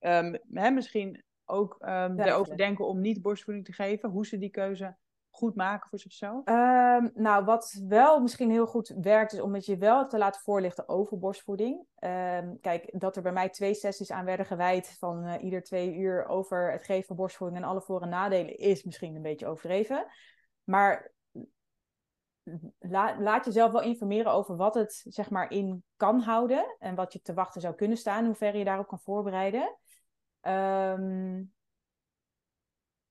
um, hè, misschien ook um, erover denken om niet borstvoeding te geven? Hoe ze die keuze goed maken voor zichzelf? Um, nou, wat wel misschien heel goed werkt, is om het je wel te laten voorlichten over borstvoeding. Um, kijk, dat er bij mij twee sessies aan werden gewijd van uh, ieder twee uur over het geven van borstvoeding en alle voor- en nadelen, is misschien een beetje overdreven. Maar la laat jezelf wel informeren over wat het zeg maar in kan houden en wat je te wachten zou kunnen staan, hoe ver je daarop kan voorbereiden. Um,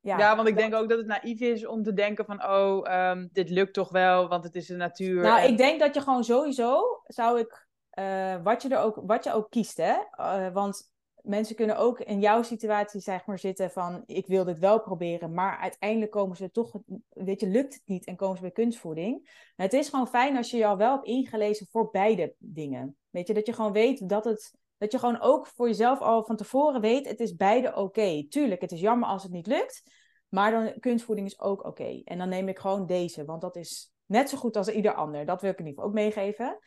ja, ja, want ik denk ook dat het naïef is om te denken van, oh, um, dit lukt toch wel, want het is de natuur. Nou, ik denk dat je gewoon sowieso, zou ik, uh, wat, je er ook, wat je ook kiest, hè. Uh, want mensen kunnen ook in jouw situatie, zeg maar, zitten van, ik wil dit wel proberen, maar uiteindelijk komen ze toch, weet je, lukt het niet en komen ze bij kunstvoeding. Het is gewoon fijn als je je al wel hebt ingelezen voor beide dingen. Weet je, dat je gewoon weet dat het dat je gewoon ook voor jezelf al van tevoren weet, het is beide oké. Tuurlijk, het is jammer als het niet lukt. Maar dan kunstvoeding is ook oké. En dan neem ik gewoon deze, want dat is net zo goed als ieder ander. Dat wil ik in ieder geval ook meegeven.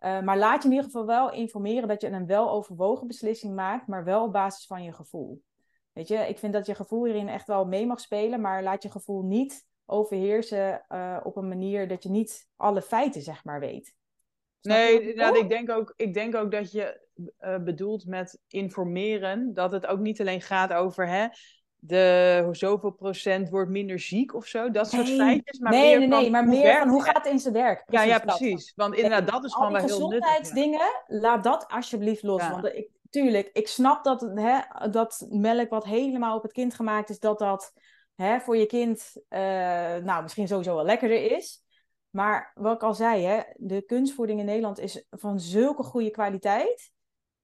Uh, maar laat je in ieder geval wel informeren dat je een weloverwogen beslissing maakt, maar wel op basis van je gevoel. Weet je, ik vind dat je gevoel hierin echt wel mee mag spelen, maar laat je gevoel niet overheersen uh, op een manier dat je niet alle feiten, zeg maar, weet. nee, ik, denk ook, ik denk ook dat je uh, bedoelt met informeren, dat het ook niet alleen gaat over hè, de zoveel procent wordt minder ziek of zo, dat soort feitjes. Maar nee, meer nee, nee, maar meer van hoe gaat het in zijn werk? Precies ja, ja, precies. Want inderdaad, dat is gewoon wel heel nuttig. gezondheidsdingen, laat dat alsjeblieft los. Want ik, tuurlijk, ik snap dat, hè, dat melk wat helemaal op het kind gemaakt is, dat dat hè, voor je kind uh, nou, misschien sowieso wel lekkerder is. Maar wat ik al zei, hè, de kunstvoeding in Nederland is van zulke goede kwaliteit.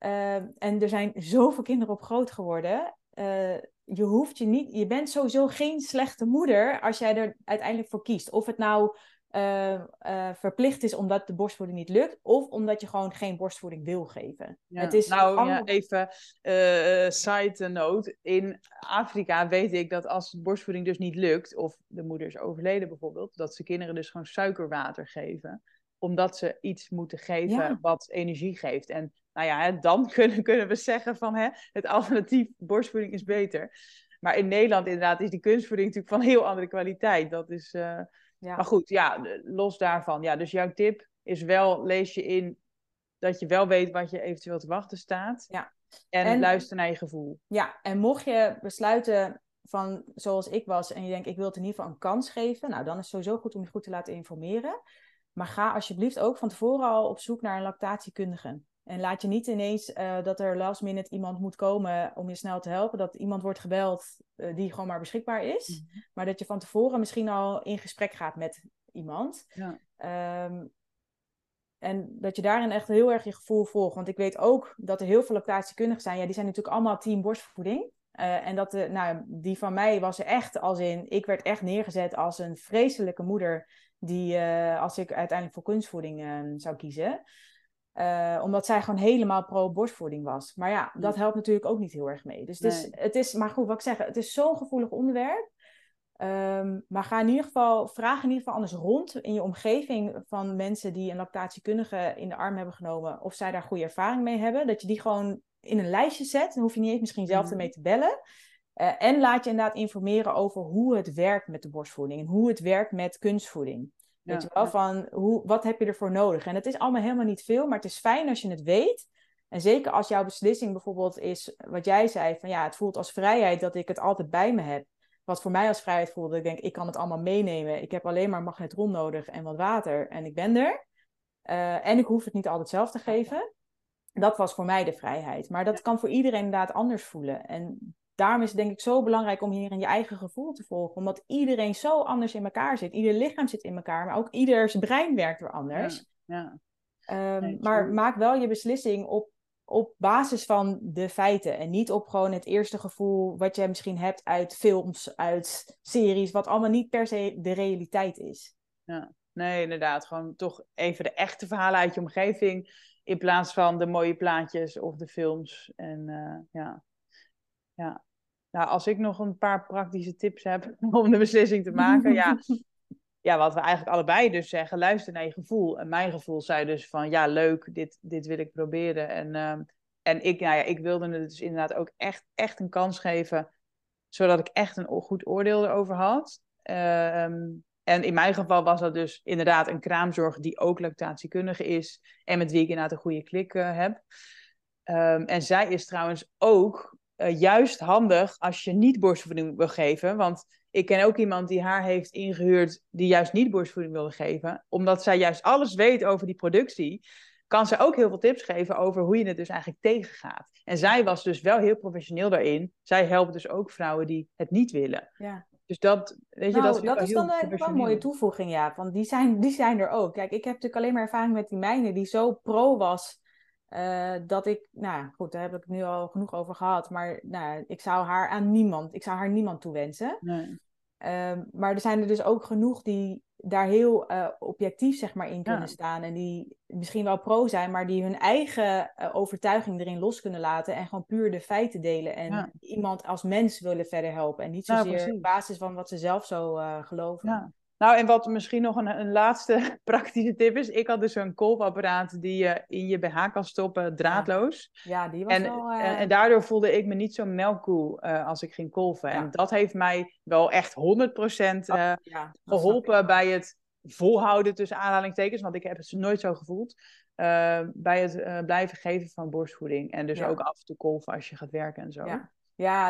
Uh, en er zijn zoveel kinderen op groot geworden. Uh, je hoeft je niet, je bent sowieso geen slechte moeder als jij er uiteindelijk voor kiest. Of het nou uh, uh, verplicht is omdat de borstvoeding niet lukt, of omdat je gewoon geen borstvoeding wil geven. Ja. Het is nou, allemaal... ja, even side note. In Afrika weet ik dat als borstvoeding dus niet lukt, of de moeder is overleden bijvoorbeeld, dat ze kinderen dus gewoon suikerwater geven omdat ze iets moeten geven ja. wat energie geeft. En nou ja, dan [LAUGHS] kunnen, kunnen we zeggen van hè, het alternatief borstvoeding is beter. Maar in Nederland inderdaad is die kunstvoeding natuurlijk van heel andere kwaliteit. Dat is, uh... ja. Maar goed, ja, los daarvan. Ja, dus jouw tip is wel, lees je in dat je wel weet wat je eventueel te wachten staat. Ja. En, en luister naar je gevoel. Ja, en mocht je besluiten van zoals ik was en je denkt ik wil het in ieder geval een kans geven. Nou, dan is het sowieso goed om je goed te laten informeren. Maar ga alsjeblieft ook van tevoren al op zoek naar een lactatiekundige. En laat je niet ineens uh, dat er last minute iemand moet komen om je snel te helpen. Dat iemand wordt gebeld uh, die gewoon maar beschikbaar is. Mm -hmm. Maar dat je van tevoren misschien al in gesprek gaat met iemand. Ja. Um, en dat je daarin echt heel erg je gevoel volgt. Want ik weet ook dat er heel veel lactatiekundigen zijn. Ja, die zijn natuurlijk allemaal team borstvoeding. Uh, en dat de, nou, die van mij was er echt als in... Ik werd echt neergezet als een vreselijke moeder... die als ik uiteindelijk voor kunstvoeding uh, zou kiezen... Uh, omdat zij gewoon helemaal pro-borstvoeding was. Maar ja, dat helpt natuurlijk ook niet heel erg mee. Dus het, nee. is, het is, maar goed, wat ik zeg, het is zo'n gevoelig onderwerp. Um, maar ga in ieder geval, vraag in ieder geval anders rond in je omgeving van mensen die een lactatiekundige in de arm hebben genomen, of zij daar goede ervaring mee hebben. Dat je die gewoon in een lijstje zet. Dan hoef je niet eens misschien zelf mm. ermee te bellen. Uh, en laat je inderdaad informeren over hoe het werkt met de borstvoeding en hoe het werkt met kunstvoeding. Weet je wel, van hoe, wat heb je ervoor nodig? En het is allemaal helemaal niet veel, maar het is fijn als je het weet. En zeker als jouw beslissing bijvoorbeeld is, wat jij zei, van ja, het voelt als vrijheid dat ik het altijd bij me heb. Wat voor mij als vrijheid voelde, ik denk, ik kan het allemaal meenemen. Ik heb alleen maar magnetron nodig en wat water en ik ben er. Uh, en ik hoef het niet altijd zelf te geven. Dat was voor mij de vrijheid. Maar dat kan voor iedereen inderdaad anders voelen. En daarom is het denk ik zo belangrijk om hier in je eigen gevoel te volgen. Omdat iedereen zo anders in elkaar zit. Ieder lichaam zit in elkaar, maar ook ieders brein werkt weer anders. Ja, ja. Um, nee, maar maak wel je beslissing op, op basis van de feiten. En niet op gewoon het eerste gevoel wat je misschien hebt uit films, uit series. Wat allemaal niet per se de realiteit is. Ja, nee, inderdaad. Gewoon toch even de echte verhalen uit je omgeving. In plaats van de mooie plaatjes of de films. En uh, ja, ja. Nou, als ik nog een paar praktische tips heb [LAUGHS] om de beslissing te maken, ja. [LAUGHS] Ja, wat we eigenlijk allebei dus zeggen, luister naar je gevoel. En mijn gevoel zei dus van, ja, leuk, dit, dit wil ik proberen. En, uh, en ik, nou ja, ik wilde het dus inderdaad ook echt, echt een kans geven, zodat ik echt een goed oordeel erover had. Uh, en in mijn geval was dat dus inderdaad een kraamzorg die ook lactatiekundige is en met wie ik inderdaad een goede klik uh, heb. Um, en zij is trouwens ook uh, juist handig als je niet borstvoeding wil geven. Want ik ken ook iemand die haar heeft ingehuurd die juist niet borstvoeding wilde geven. Omdat zij juist alles weet over die productie, kan ze ook heel veel tips geven over hoe je het dus eigenlijk tegengaat. En zij was dus wel heel professioneel daarin. Zij helpt dus ook vrouwen die het niet willen. Ja. Dus dat, weet je, nou, dat, dat is dan wel een mooie toevoeging, ja. Want die zijn, die zijn er ook. Kijk, ik heb natuurlijk alleen maar ervaring met die mijne die zo pro was uh, dat ik, nou goed, daar heb ik het nu al genoeg over gehad. Maar nou, ik zou haar aan niemand, ik zou haar niemand toewensen. Nee. Uh, maar er zijn er dus ook genoeg die daar heel uh, objectief zeg maar in kunnen ja. staan. En die misschien wel pro zijn, maar die hun eigen uh, overtuiging erin los kunnen laten. En gewoon puur de feiten delen. En ja. iemand als mens willen verder helpen. En niet zozeer ja, op basis van wat ze zelf zo geloven. Nou, en wat misschien nog een, een laatste [LAUGHS] praktische tip is. Ik had dus een kolfapparaat die je in je BH kan stoppen, draadloos. Ja, ja die was en, wel... Uh... En, en, daardoor voelde ik me niet zo melkkoe uh, als ik ging kolven. Ja. En dat heeft mij wel echt 100% uh, ja, geholpen bij het volhouden tussen aanhalingstekens. Want ik heb het nooit zo gevoeld. bij het blijven geven van borstvoeding. En dus ook af en toe kolven als je gaat werken en zo. Ja,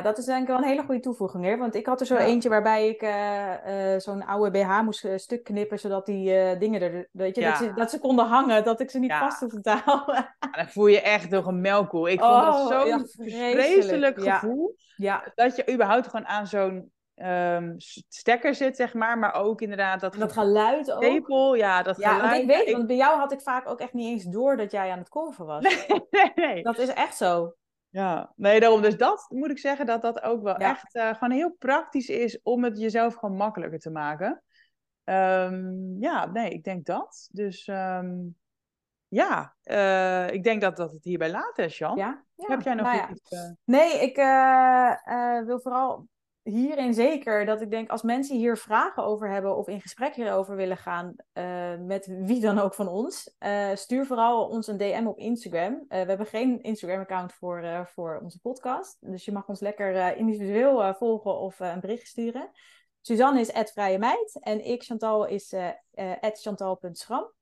dat is denk ik wel een hele goede toevoeging, hè? Want ik had er zo Ja. eentje waarbij ik eh, eh, zo'n oude BH moest eh, stuk knippen, zodat die dingen er, weet je, dat, Ja. ze, dat ze konden hangen, dat ik ze niet Ja. vast hoefde te [LAUGHS] houden. Ja, dan voel je echt door een melkkoel. Ik vond dat Oh, zo'n ja, vreselijk. Ja. gevoel. Ja, Dat je überhaupt gewoon aan zo'n ehm, stekker zit, zeg maar. Maar ook inderdaad dat, en dat geluid ook. Ja, dat Ja, geluid. want ik weet, ja, want bij jou had ik vaak ook echt niet eens door dat jij aan het kolven was. [LAUGHS] Nee, nee. Dat is echt zo. Ja, nee, daarom. Dus dat moet ik zeggen dat dat ook wel Ja. echt eh, gewoon heel praktisch is om het jezelf gewoon makkelijker te maken. Ehm, ja, nee, ik denk dat. Dus ehm, ja, eh, ik denk dat, dat het hierbij laat is, Jan. Ja? Ja, Heb jij nog nou ja. iets? eh, Nee, ik wil vooral hierin zeker dat ik denk als mensen hier vragen over hebben of in gesprek hierover willen gaan eh, met wie dan ook van ons, eh, stuur vooral ons een DM op Instagram. Eh, we hebben geen Instagram-account voor, voor onze podcast, dus je mag ons lekker individueel volgen of een bericht sturen. Suzanne is vrije meid en ik, Chantal, is eh, chantal.schram.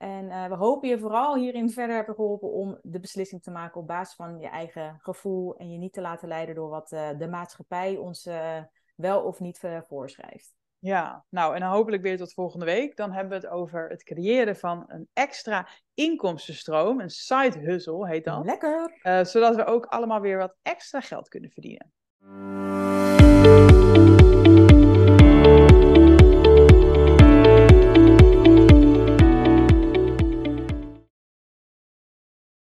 En eh, we hopen je vooral hierin verder hebben geholpen om de beslissing te maken op basis van je eigen gevoel en je niet te laten leiden door wat eh, de maatschappij ons eh, wel of niet voorschrijft. Ja, nou en dan hopelijk weer tot volgende week. Dan hebben we het over het creëren van een extra inkomstenstroom, een side hustle heet dat. Lekker! Zodat we ook allemaal weer wat extra geld kunnen verdienen.